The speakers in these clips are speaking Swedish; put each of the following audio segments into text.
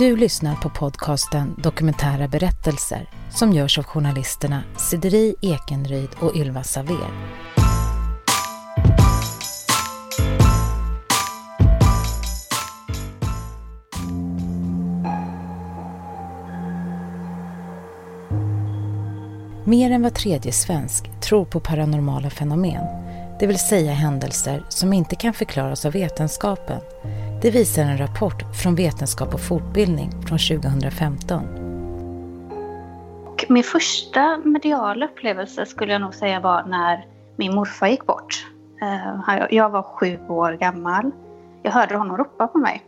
Du lyssnar på podcasten Dokumentära berättelser som görs av journalisterna Sideri Ekenryd och Ylva Saver. Mer än var tredje svensk tror på paranormala fenomen, det vill säga händelser som inte kan förklaras av vetenskapen det visar en rapport från Vetenskap och fortbildning från 2015. Min första mediala upplevelse skulle jag nog säga var när min morfar gick bort. Eh, jag var sju år gammal. Jag hörde honom ropa på mig.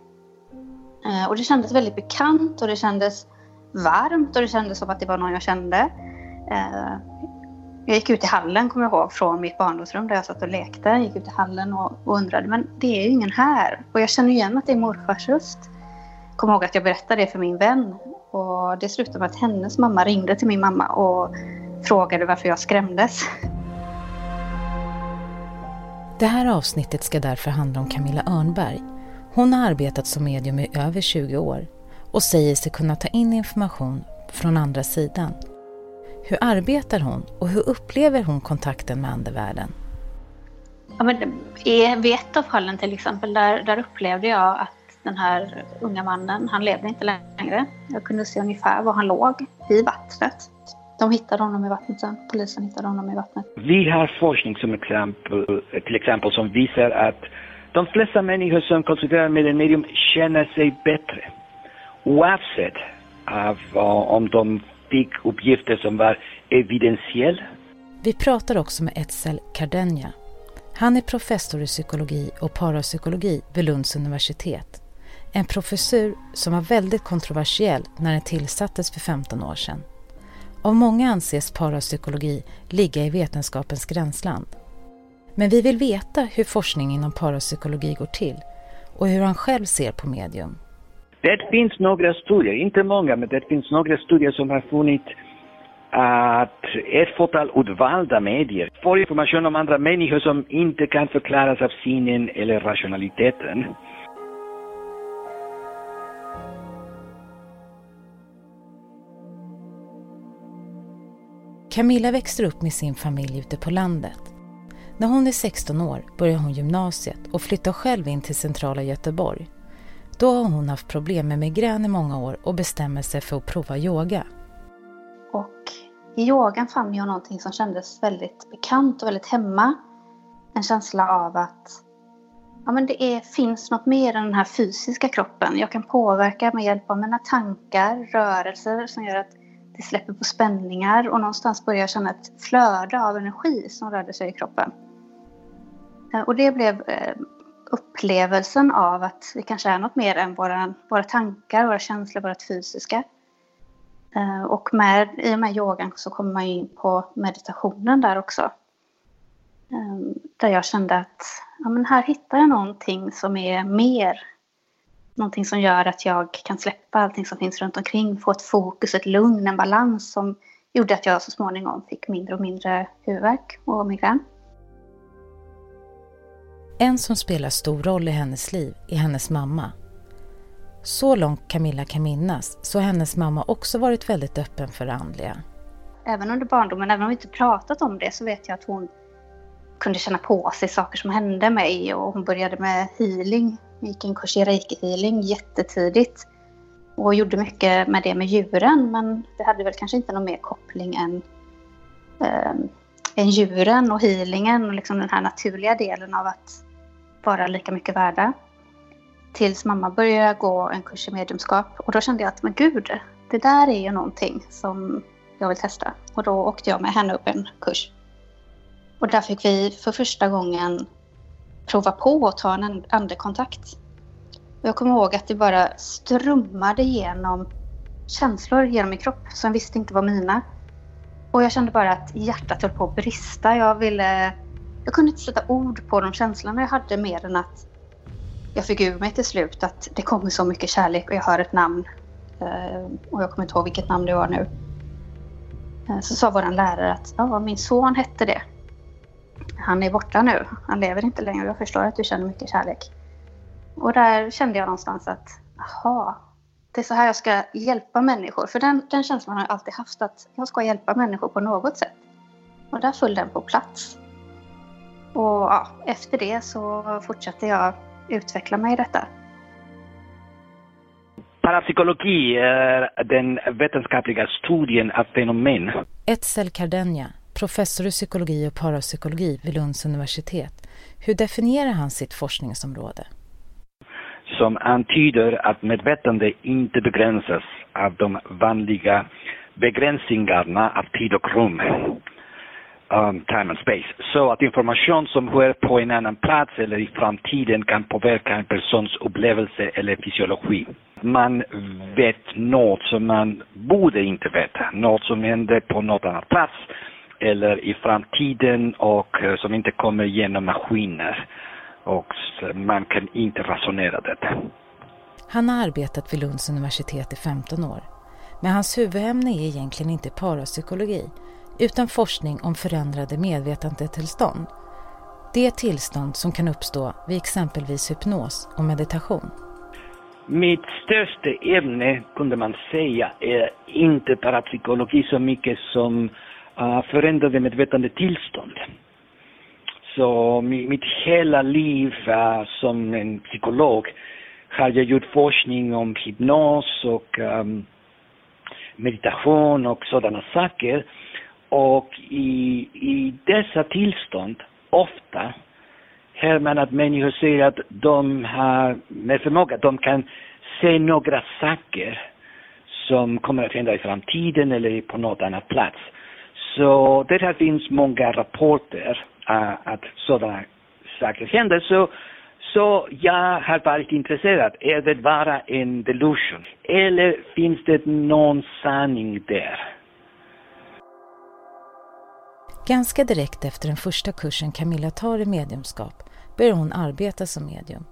Eh, och det kändes väldigt bekant och det kändes varmt och det kändes som att det var någon jag kände. Eh, jag gick ut i hallen, kommer jag ihåg, från mitt barndomsrum där jag satt och lekte. Jag gick ut i hallen och, och undrade, men det är ju ingen här. Och jag känner igen att det är morfars röst. Kommer ihåg att jag berättade det för min vän. Och det slutade med att hennes mamma ringde till min mamma och frågade varför jag skrämdes. Det här avsnittet ska därför handla om Camilla Örnberg. Hon har arbetat som medium i över 20 år och säger sig kunna ta in information från andra sidan hur arbetar hon och hur upplever hon kontakten med andevärlden? Ja, men vid ett av fallen till exempel, där, där upplevde jag att den här unga mannen, han levde inte längre. Jag kunde se ungefär var han låg, i vattnet. De hittade honom i vattnet sen. Polisen hittade honom i vattnet. Vi har forskning som exempel, till exempel som visar att de flesta människor som konsulterar med en medium känner sig bättre. Oavsett av, om de fick uppgifter som var evidentiella. Vi pratar också med Etzel Cardenja. Han är professor i psykologi och parapsykologi vid Lunds universitet. En professur som var väldigt kontroversiell när den tillsattes för 15 år sedan. Av många anses parapsykologi ligga i vetenskapens gränsland. Men vi vill veta hur forskning inom parapsykologi går till och hur han själv ser på medium. Det finns några studier, inte många, men det finns några studier som har funnit att ett fåtal utvalda medier får information om andra människor som inte kan förklaras av sinnen eller rationaliteten. Camilla växer upp med sin familj ute på landet. När hon är 16 år börjar hon gymnasiet och flyttar själv in till centrala Göteborg. Då har hon haft problem med migrän i många år och bestämmer sig för att prova yoga. Och i yogan fann jag någonting som kändes väldigt bekant och väldigt hemma. En känsla av att ja, men det är, finns något mer än den här fysiska kroppen. Jag kan påverka med hjälp av mina tankar, rörelser som gör att det släpper på spänningar och någonstans börjar jag känna ett flöde av energi som rörde sig i kroppen. Eh, och det blev eh, upplevelsen av att vi kanske är något mer än våra, våra tankar, våra känslor, vårt fysiska. Eh, och med, i och med yogan så kommer man in på meditationen där också. Eh, där jag kände att ja, men här hittar jag någonting som är mer. Någonting som gör att jag kan släppa allting som finns runt omkring, få ett fokus, ett lugn, en balans som gjorde att jag så småningom fick mindre och mindre huvudvärk och migrän. En som spelar stor roll i hennes liv är hennes mamma. Så långt Camilla kan minnas så har hennes mamma också varit väldigt öppen för det andliga. Även under barndomen, även om vi inte pratat om det, så vet jag att hon kunde känna på sig saker som hände mig och hon började med healing. Hon gick en kurs i reiki-healing jättetidigt och gjorde mycket med det med djuren men det hade väl kanske inte någon mer koppling än, eh, än djuren och healingen och liksom den här naturliga delen av att vara lika mycket värda. Tills mamma började gå en kurs i mediumskap och då kände jag att men gud, det där är ju någonting som jag vill testa. Och då åkte jag med henne upp en kurs. Och där fick vi för första gången prova på att ta en andekontakt. Och jag kommer ihåg att det bara strömmade genom känslor genom min kropp som jag visste inte var mina. Och jag kände bara att hjärtat höll på att brista. Jag ville jag kunde inte sätta ord på de känslorna jag hade mer än att jag fick ur mig till slut att det kommer så mycket kärlek och jag hör ett namn. Eh, och jag kommer inte ihåg vilket namn det var nu. Eh, så sa vår lärare att ja, min son hette det. Han är borta nu. Han lever inte längre. Jag förstår att du känner mycket kärlek. Och där kände jag någonstans att, aha, det är så här jag ska hjälpa människor. För den, den känslan har jag alltid haft att jag ska hjälpa människor på något sätt. Och där föll den på plats. Och ja, efter det så fortsatte jag utveckla mig i detta. Parapsykologi är den vetenskapliga studien av fenomen. Etzel Cardenja, professor i psykologi och parapsykologi vid Lunds universitet. Hur definierar han sitt forskningsområde? Som antyder att medvetande inte begränsas av de vanliga begränsningarna av tid och rum um, time and space. Så att information som sker på en annan plats eller i framtiden kan påverka en persons upplevelse eller fysiologi. Man vet något som man borde inte veta, något som händer på något annat plats eller i framtiden och eh, som inte kommer genom maskiner. Och man kan inte resonera det. Han har arbetat vid Lunds universitet i 15 år. Men hans huvudämne är egentligen inte parapsykologi utan forskning om förändrade medvetandetillstånd. Det tillstånd som kan uppstå vid exempelvis hypnos och meditation. Mitt största ämne kunde man säga är inte parapsykologi så mycket som uh, förändrade medvetandetillstånd. Så mitt hela liv uh, som en psykolog har jag gjort forskning om hypnos och um, meditation och sådana saker. Och i, i dessa tillstånd, ofta, hör man att människor säger att de har med förmåga, de kan se några saker som kommer att hända i framtiden eller på något annat plats. Så det finns många rapporter uh, att sådana saker händer. Så, så jag har varit intresserad. Är det bara en delusion? Eller finns det någon sanning där? Ganska direkt efter den första kursen Camilla tar i mediumskap börjar hon arbeta som medium.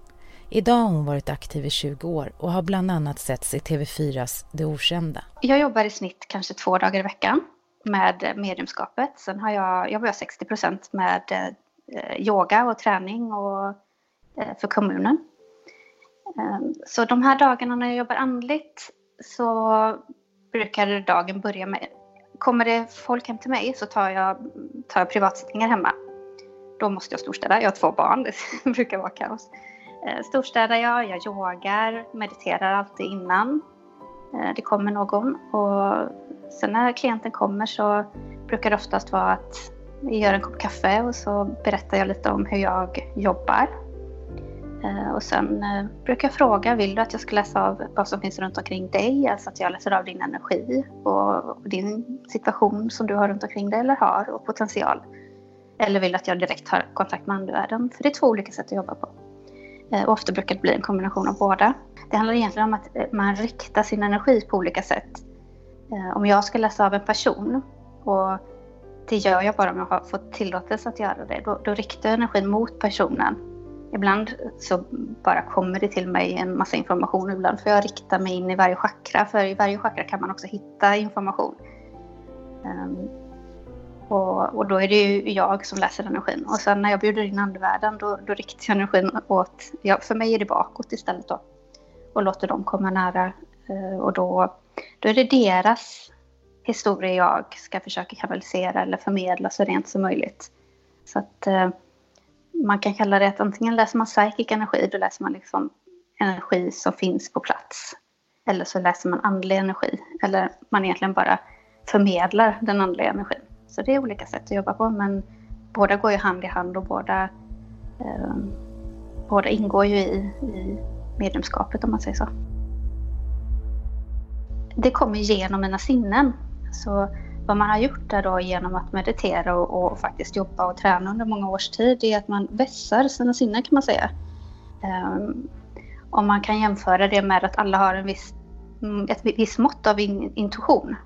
Idag har hon varit aktiv i 20 år och har bland annat setts i TV4s Det Okända. Jag jobbar i snitt kanske två dagar i veckan med mediumskapet. Sen har jag, jobbar jag 60 procent med eh, yoga och träning och, Eh, för kommunen. Ehm, så de här dagarna när jag jobbar andligt så brukar dagen börja med kommer det folk hem till mig så tar jag, tar jag privatsittningar hemma. Då måste jag storstäda. Jag har två barn, det brukar vara kaos. Ehm, storstädar jag, jag yogar, mediterar alltid innan ehm, det kommer någon. Och sen när klienten kommer så brukar det oftast vara att vi gör en kopp kaffe och så berättar jag lite om hur jag jobbar. Eh, och sen eh, brukar jag fråga, vill du att jag ska läsa av vad som finns runt omkring dig? Alltså att jag läser av din energi och din situation som du har runt omkring dig eller har och potential. Eller vill du att jag direkt har kontakt med andevärlden? För det är två olika sätt att jobba på. Eh, och ofta brukar det bli en kombination av båda. Det handlar egentligen om att man riktar sin energi på olika sätt. Om jag ska läsa av en person och det gör jag bara om jag har fått tillåtelse att göra det. Då, då riktar jag energin mot personen Ibland så bara kommer det till mig en massa information. Ibland får jag rikta mig in i varje chakra. För i varje chakra kan man också hitta information. Um, och, och, då är det ju jag som läser energin. Och sen när jag bjuder in andevärlden då, då riktar jag energin åt, ja, för mig är det bakåt istället då. Och låter dem komma nära. Uh, och då, då är det deras historia jag ska försöka kanalisera eller förmedla så rent som möjligt. Så att uh, man kan kalla det att antingen läser man psychic energi, då läser man liksom energi som finns på plats. Eller så läser man andlig energi. Eller man egentligen bara förmedlar den andliga energin. Så det är olika sätt att jobba på men båda går ju hand i hand och båda, eh, båda ingår ju i, i medlemskapet om man säger så. Det kommer genom mina sinnen. Så vad man har gjort där då genom att meditera och, och, faktiskt jobba och träna under många års tid är att man vässar sina sinnen kan man säga. Um, om man kan jämföra det med att alla har en viss, mm, ett visst mått av in, intuition.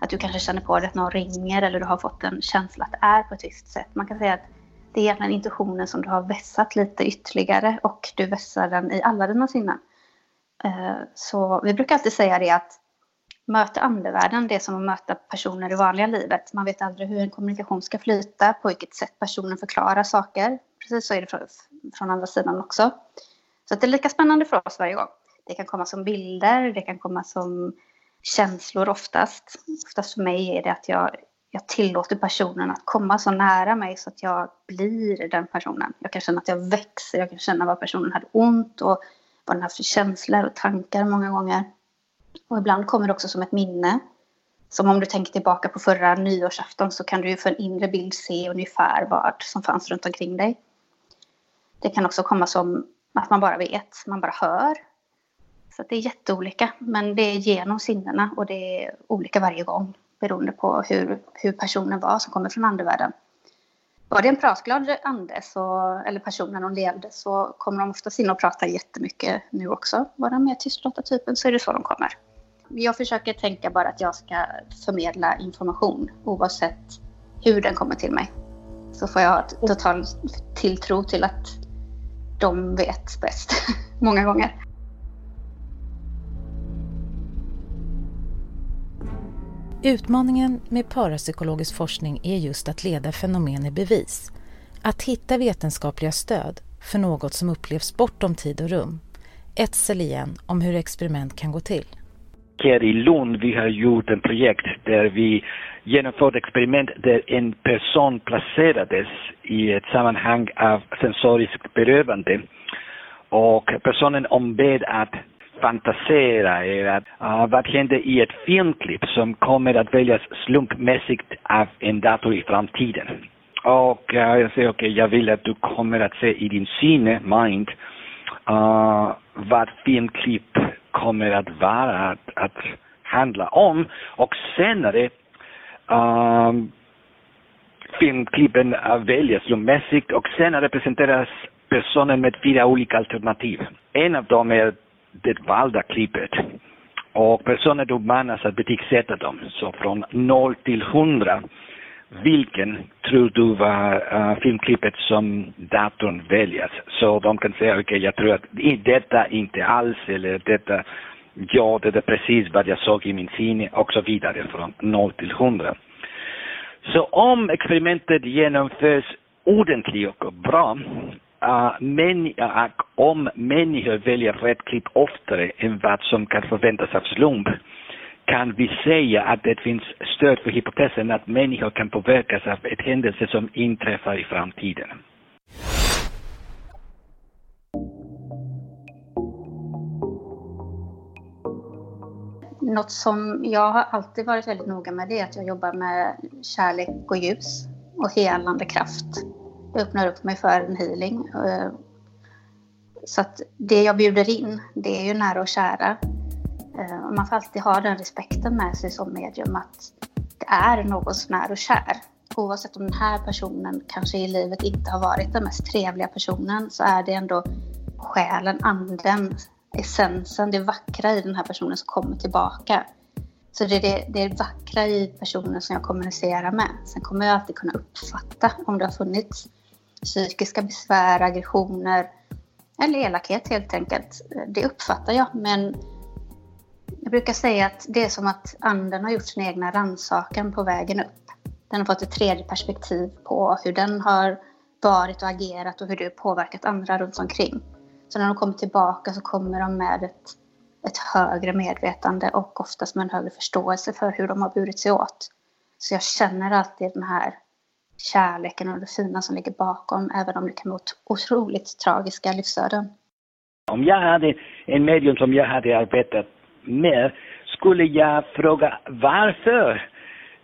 Att du kanske känner på dig att någon ringer eller du har fått en känsla att det är på ett visst sätt. Man kan säga att det är egentligen intuitionen som du har vässat lite ytterligare och du vässar den i alla dina sinnen. Uh, så vi brukar alltid säga det att möta andevärlden, det är som att möta personer i vanliga livet. Man vet aldrig hur en kommunikation ska flyta, på vilket sätt personen förklarar saker. Precis så är det från, andra sidan också. Så det är lika spännande för oss varje gång. Det kan komma som bilder, det kan komma som känslor oftast. Oftast för mig är det att jag, jag tillåter personen att komma så nära mig så att jag blir den personen. Jag kan känna att jag växer, jag kan känna vad personen hade ont och vad den haft för känslor och tankar många gånger. Och ibland kommer det också som ett minne. Som om du tänker tillbaka på förra nyårsafton så kan du ju för en inre bild se ungefär vad som fanns runt omkring dig. Det kan också komma som att man bara vet, man bara hör. Så det är jätteolika, men det är genom sinnena och det är olika varje gång beroende på hur, hur personen var som kommer från andevärlden. Var det en pratglad ande så, eller person när de levde så kommer de oftast in och pratar jättemycket nu också. Var de mer tystlåta typen så är det så de kommer. Jag försöker tänka bara att jag ska förmedla information oavsett hur den kommer till mig. Så får jag total tilltro till att de vet bäst många gånger. Utmaningen med parapsykologisk forskning är just att leda fenomen i bevis. Att hitta vetenskapliga stöd för något som upplevs bortom tid och rum. Ett igen om hur experiment kan gå till. Här i Lund vi har gjort ett projekt där vi genomförde experiment där en person placerades i ett sammanhang av sensoriskt berövande och personen ombed att fantasera är att uh, vad händer i ett filmklipp som kommer att väljas slumpmässigt av en dator i framtiden. Och uh, jag säger okej, okay, jag vill att du kommer att se i din sinne, eh, mind, uh, vad filmklipp kommer att vara att, att handla om och senare um, filmklippen eh, väljas slumpmässigt och senare presenteras personen med fyra olika alternativ. En av dem är det valda klippet. Och personen uppmanas att betygsätta dem. Så från 0 till 100. Vilken tror du var uh, filmklippet som datorn väljer? Så de kan säga, okej, okay, jag tror att detta inte alls, eller detta, ja, det är precis vad jag såg i min sinne, och så vidare, från 0 till 100. Så om experimentet genomförs ordentligt och bra, uh, men, uh, om människor väljer rätt klipp oftare än vad som kan förväntas av slump kan vi säga att det finns stöd för hypotesen att människor kan påverkas av ett händelse som inträffar i framtiden. Något som jag har alltid varit väldigt noga med det är att jag jobbar med kärlek och ljus och helande kraft Jag öppnar upp mig för en healing. Eh, så att det jag bjuder in, det är ju nära och kära. Eh, man får alltid ha den respekten med sig som medium att det är någon som är och kär. Oavsett om den här personen kanske i livet inte har varit den mest trevliga personen så är det ändå själen, anden, essensen, det vackra i den här personen som kommer tillbaka. Så det är det, det, är det vackra i personen som jag kommunicerar med. Sen kommer jag alltid kunna uppfatta om det har funnits psykiska besvär, aggressioner eller elakhet helt enkelt. Det uppfattar jag, men jag brukar säga att det är som att anden har gjort sin egna rannsakan på vägen upp. Den har fått ett tredje perspektiv på hur den har varit och agerat och hur det har påverkat andra runt omkring. Så när de kommer tillbaka så kommer de med ett, ett högre medvetande och oftast med en högre förståelse för hur de har burit sig åt. Så jag känner alltid den här kärleken och det fina som ligger bakom, även om det kan vara otroligt tragiska livsöden. Om jag hade en medium som jag hade arbetat mer, skulle jag fråga varför?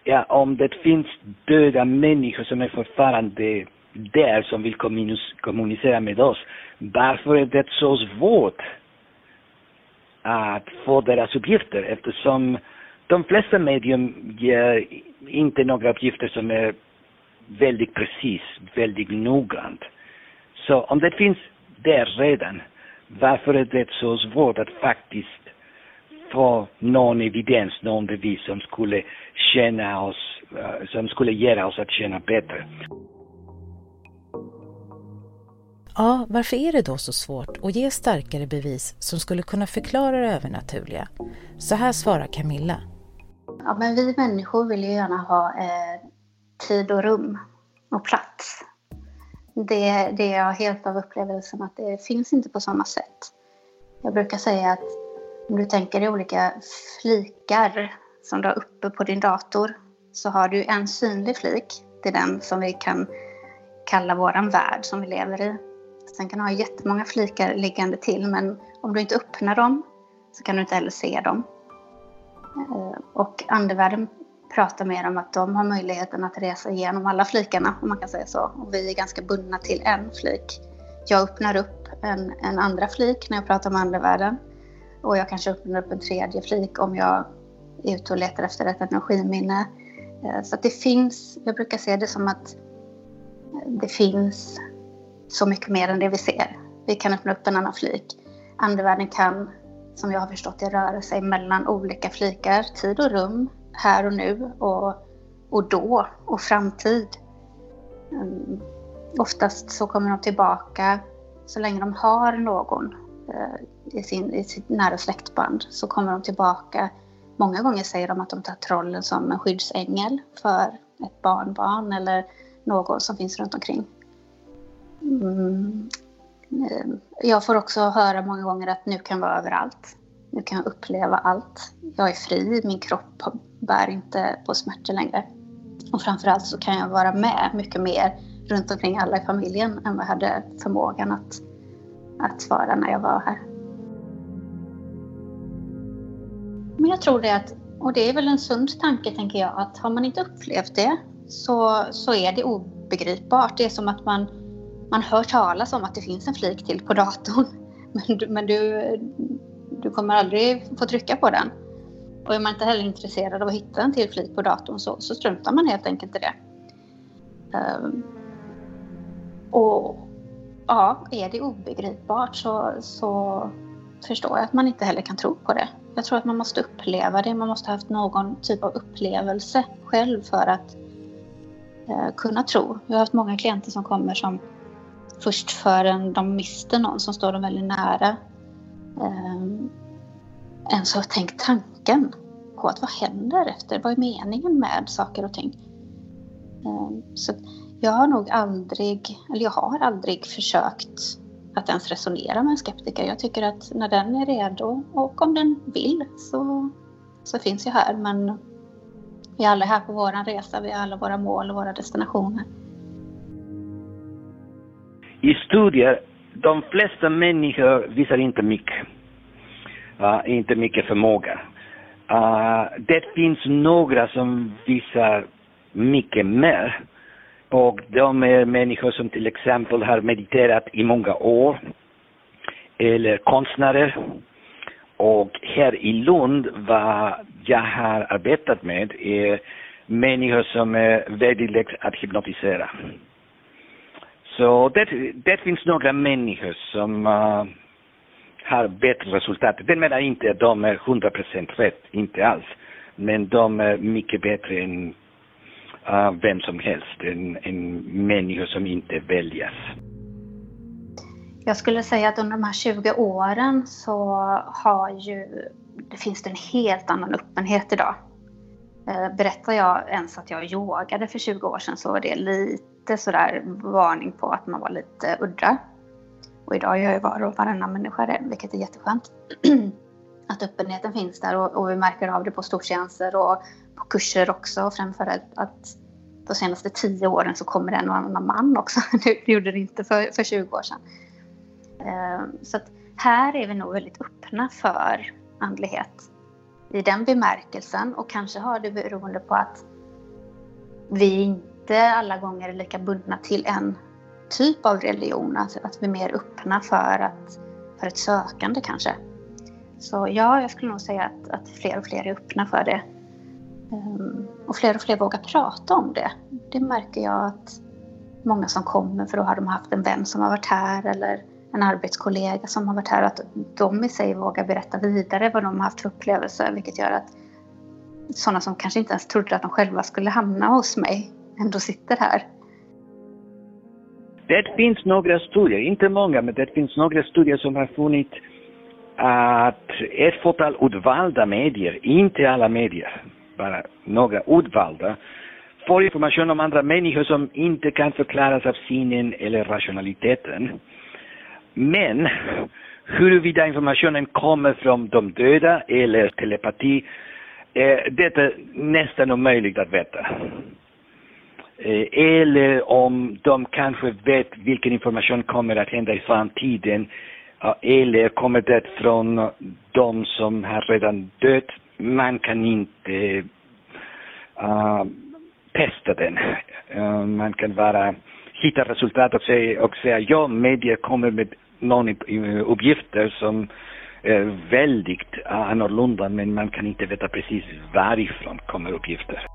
Ja, om det finns döda människor som är fortfarande där som vill kommunicera med oss, varför är det så svårt att få deras uppgifter? Eftersom de flesta medium ger inte några uppgifter som är väldigt precis, väldigt noggrant. Så om det finns där redan, varför är det så svårt att faktiskt få någon evidens, någon bevis som skulle känna oss, uh, som skulle göra oss att känna bättre? Ja, varför är det då så svårt att ge starkare bevis som skulle kunna förklara det övernaturliga? Så här svarar Camilla. Ja, men vi människor vill ju gärna ha eh, tid och rum och plats. Det, det är jag helt av upplevelsen att det finns inte på samma sätt. Jag brukar säga att om du tänker dig olika flikar som du har uppe på din dator så har du en synlig flik. Det är den som vi kan kalla våran värld som vi lever i. Sen kan du ha jättemånga flikar liggande till men om du inte öppnar dem så kan du inte heller se dem. Eh, och andevärlden pratar mer om att de har möjligheten att resa igenom alla flikarna, om man kan säga så. Och vi är ganska bundna till en flik. Jag öppnar upp en, en andra flik när jag pratar om andevärlden. Och jag kanske öppnar upp en tredje flik om jag är ute och letar efter ett energiminne. Eh, så att det finns, jag brukar se det som att eh, det finns så mycket mer än det vi ser. Vi kan öppna upp en annan flik. Andevärlden kan, som jag har förstått det, röra sig mellan olika flikar, tid och rum, här och nu och, och då och framtid. Um, oftast så kommer de tillbaka så länge de har någon uh, i, sin, i sitt nära släktband så kommer de tillbaka. Många gånger säger de att de tar trollen som en skyddsängel för ett barnbarn eller någon som finns runt omkring. Mm. Eh, jag får också höra många gånger att nu kan jag vara överallt. Nu kan jag uppleva allt. Jag är fri, min kropp bär inte på smärtor längre. Och framförallt så kan jag vara med mycket mer runt omkring alla i familjen än vad jag hade förmågan att, att vara när jag var här. Jag tror det att, och det är väl en sund tanke tänker jag, att har man inte upplevt det så, så är det obegripbart. Det är som att man, man hör talas om att det finns en flik till på datorn. Men, du, men du, du kommer aldrig få trycka på den. Och är man inte heller intresserad av att hitta en till flik på datorn så, så struntar man helt enkelt i det. Um, och ja, är det obegripbart så, så förstår jag att man inte heller kan tro på det. Jag tror att man måste uppleva det. Man måste ha haft någon typ av upplevelse själv för att eh, kunna tro. Jag har haft många klienter som kommer som först förrän de mister någon som står dem väldigt nära eh, ens har tänkt tanken på att vad händer efter? Vad är meningen med saker och ting? Eh, så jag har nog aldrig, eller jag har aldrig försökt att ens resonera med en skeptiker. Jag tycker att när den är redo och om den vill så, så finns jag här. Men vi är alla här på vår resa, vi har alla våra mål och våra destinationer. I studier, de flesta människor visar inte mycket. Uh, inte mycket förmåga. Uh, det finns några som visar mycket mer. Och de är människor som till exempel har mediterat i många år. Eller konstnärer. Och här i Lund, vad jag har arbetat med är människor som är väldigt lätt att hypnotisera. Så det, det finns några människor som uh, har bättre resultat. Det menar inte att de är 100% rätt, inte alls. Men de är mycket bättre än uh, vem som helst, en, en människa som inte väljas. Jag skulle säga att under de här 20 åren så har ju, det finns det en helt annan öppenhet idag. Eh, berättar jag ens att jag yogade för 20 år sedan så var det lite sådär varning på att man var lite udda. Och idag gör ju var och varannan människa det, vilket är jätteskönt. att öppenheten finns där och, och vi märker av det på stortjänster och på kurser också. Framförallt att de senaste tio åren så kommer det en och annan man också. Det gjorde det inte för, för 20 år sedan. Ehm, så att här är vi nog väldigt öppna för andlighet i den bemärkelsen och kanske har det beroende på att vi inte alla gånger är lika bundna till en typ av religion, alltså att vi är mer öppna för, att, för ett sökande kanske. Så ja, jag skulle nog säga att, att fler och fler är öppna för det. Um, och fler och fler vågar prata om det. Det märker jag att många som kommer, för då har de haft en vän som har varit här eller en arbetskollega som har varit här, att de i sig vågar berätta vidare vad de har haft för upplevelser, vilket gör att sådana som kanske inte ens trodde att de själva skulle hamna hos mig ändå sitter här. Det finns några studier, inte många, men det finns några studier som har funnit att ett fåtal utvalda medier, inte alla medier, bara några utvalda, får information om andra människor som inte kan förklaras av sinnen eller rationaliteten. Men Huruvida informationen kommer från de döda eller telepati, eh, det är nästan omöjligt att veta. Eh, eller om de kanske vet vilken information kommer att hända i framtiden. Eller kommer det från de som har redan dött. Man kan inte uh, testa den. Uh, man kan bara hitta resultat och säga, och säga ja, media kommer med någon uppgifter som är väldigt annorlunda men man kan inte veta precis varifrån kommer uppgifter.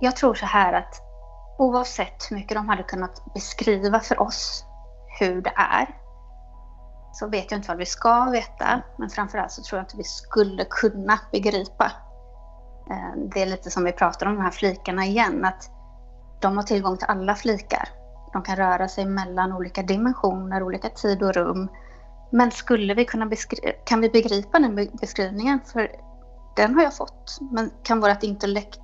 Jag tror så här att oavsett hur mycket de hade kunnat beskriva för oss hur det är så vet jag inte vad vi ska veta. Men framförallt så tror jag inte vi skulle kunna begripa. Eh, det är lite som vi pratar om de här flikarna igen, att de har tillgång till alla flikar. De kan röra sig mellan olika dimensioner, olika tid och rum. Men skulle vi kunna kan vi begripa den beskrivningen? För den har jag fått. Men kan vårt intellekt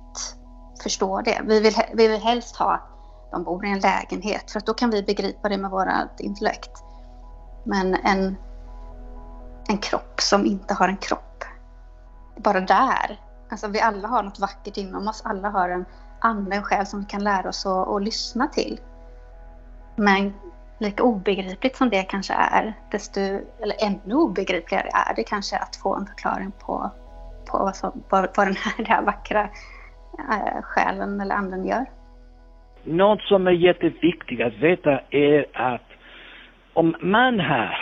förstå det? Vi vill, vi vill helst ha att de bor i en lägenhet för att då kan vi begripa det med vårt intellekt. Men en, en kropp som inte har en kropp. Bara där. Alltså vi alla har något vackert inom oss. Alla har en ande, en själ som vi kan lära oss att, att lyssna till. Men lika obegripligt som det kanske är, desto, eller ännu obegripligare är det kanske att få en förklaring på, på vad, som, vad, vad den här, den här vackra äh, själen eller anden gör. Något som är jätteviktigt att veta är att om man har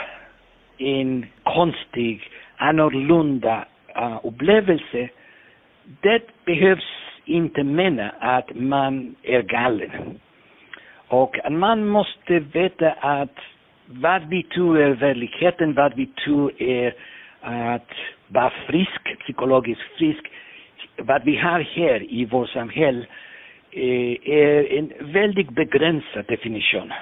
en konstig, annorlunda uh, upplevelse, det behövs inte mena att man är galen. Och man måste veta att vad vi tror är verkligheten, vad vi tror är att vara frisk, psykologiskt frisk, vad vi har här i vårt samhälle eh, är en väldigt begränsad definition.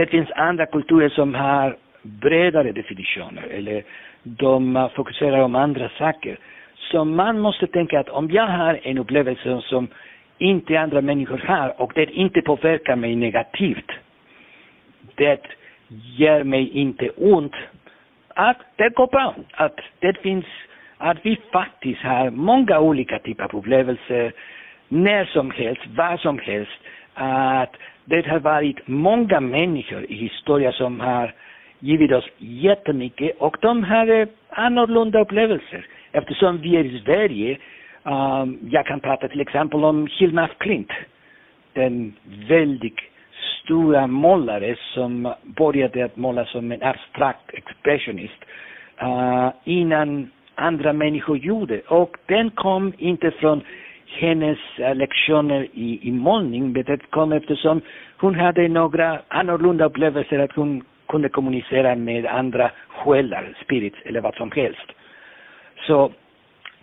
Det finns andra kulturer som har bredare definitioner eller de eh, fokuserar om andra saker. Så man måste tänka att om jag har en upplevelse som inte andra människor har och det inte påverkar mig negativt, det gör mig inte ont, att det går bra. Att det finns, att vi faktiskt har många olika typer av upplevelser när som helst, var som helst. Att det har varit många människor i historien som har givit oss jättemycket och de har eh, annorlunda upplevelser. Eftersom vi är i Sverige, um, jag kan prata till exempel om Hilma af Klint, den väldigt stora målare som började att måla som en abstrakt expressionist uh, innan andra människor gjorde. Och den kom inte från hennes eh, lektioner i, i målning, men det kom eftersom hon hade några annorlunda upplevelser att hon kunde kommunicera med andra själar, spirits eller vad som helst. Så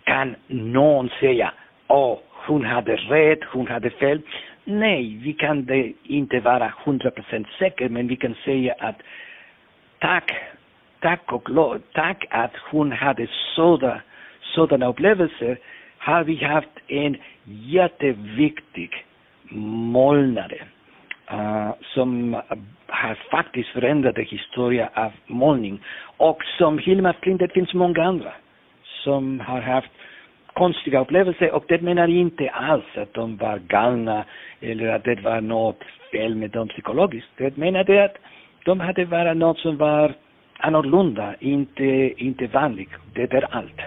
kan någon säga, åh, oh, hon hade rätt, hon hade fel. Nej, vi kan det inte vara 100% säkra, men vi kan säga att tack, tack och lov, tack att hon hade sådana, sådana upplevelser har vi haft en jätteviktig målnare uh, eh, som har faktiskt förändrat historien av målning. Och som Hilma Flint, det finns många andra som har haft konstiga upplevelser och det menar inte alls att de var galna eller att det var något fel med dem psykologiskt. Det menar det att de hade bara något som var annorlunda, inte, inte vanligt. Det är allt.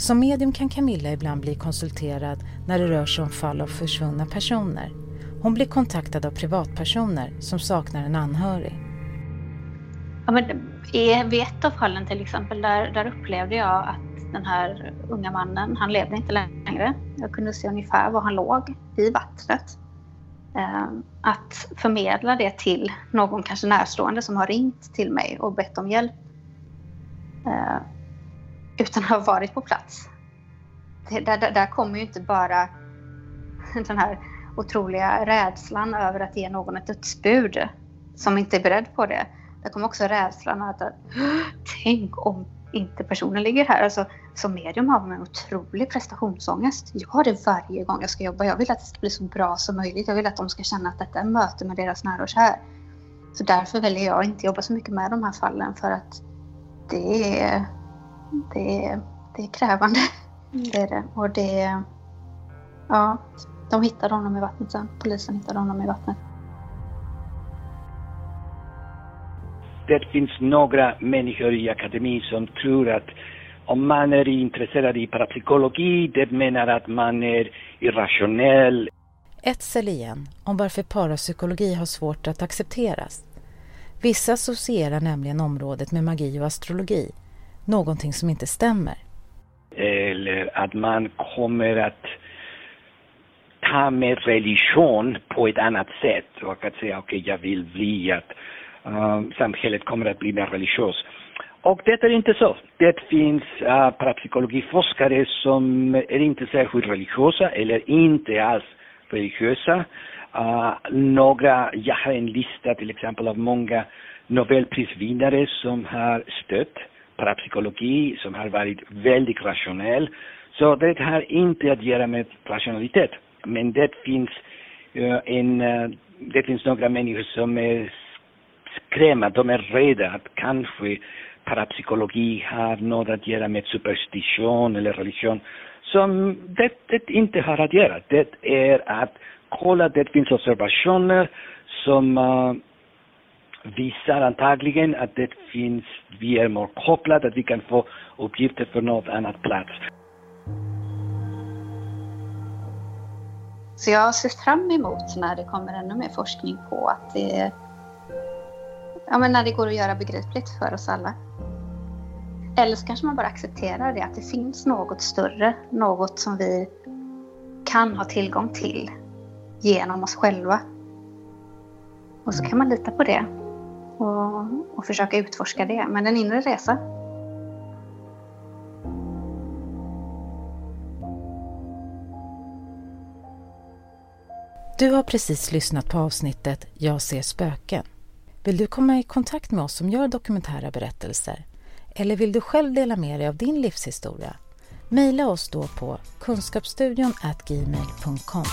Som medium kan Camilla ibland bli konsulterad när det rör sig om fall av försvunna personer. Hon blir kontaktad av privatpersoner som saknar en anhörig. Ja, men vid ett av fallen till exempel, där, där upplevde jag att den här unga mannen, han levde inte längre. Jag kunde se ungefär var han låg i vattnet. Ehm, att förmedla det till någon kanske närstående som har ringt till mig och bett om hjälp. Ehm, utan att ha varit på plats. Det, där, där, där kommer ju inte bara den här otroliga rädslan över att ge någon ett dödsbud som inte är beredd på det. Där kommer också rädslan att tänk om inte personen ligger här. Alltså, som medium har man en otrolig prestationsångest. Jag har det varje gång jag ska jobba. Jag vill att det ska bli så bra som möjligt. Jag vill att de ska känna att detta är möte med deras nära och kär. Så därför väljer jag inte jobba så mycket med de här fallen för att det är, det är, det är krävande. Det är det. Och det... Ja, de hittade honom i vattnet sen. Polisen hittade honom i vattnet. Det finns några människor i akademin som tror att om man är intresserad i parapsykologi, det menar att man är irrationell. Etzel igen om varför parapsykologi har svårt att accepteras. Vissa associerar nämligen området med magi och astrologi, någonting som inte stämmer. Eller att man kommer att ta med religion på ett annat sätt och att säga okej, okay, jag vill bli att uh, samhället kommer att bli mer religiöst. Och det är inte så. Det finns uh, parapsykologiforskare som är inte särskilt religiösa eller inte alls religiösa. Uh, några, jag har en lista till exempel av många nobelprisvinnare som har stött parapsykologi, som har varit väldigt rationell. Så det har inte att göra med rationalitet. Men det finns uh, en, uh, det finns några människor som är skrämda, de är rädda att kanske parapsykologi har något att göra med superstition eller religion som det, det inte har att göra. Det är att kolla, det finns observationer som uh, visar antagligen att det finns, vi är mer kopplade, att vi kan få uppgifter från något annat plats. Så jag ser fram emot när det kommer ännu mer forskning på att det ja, men när det går att göra begripligt för oss alla. Eller så kanske man bara accepterar det, att det finns något större, något som vi kan ha tillgång till genom oss själva. Och så kan man lita på det och, och försöka utforska det. Men en inre resa. Du har precis lyssnat på avsnittet Jag ser spöken. Vill du komma i kontakt med oss som gör dokumentära berättelser? Eller vill du själv dela med dig av din livshistoria? Maila oss då på kunskapsstudion gmail.com.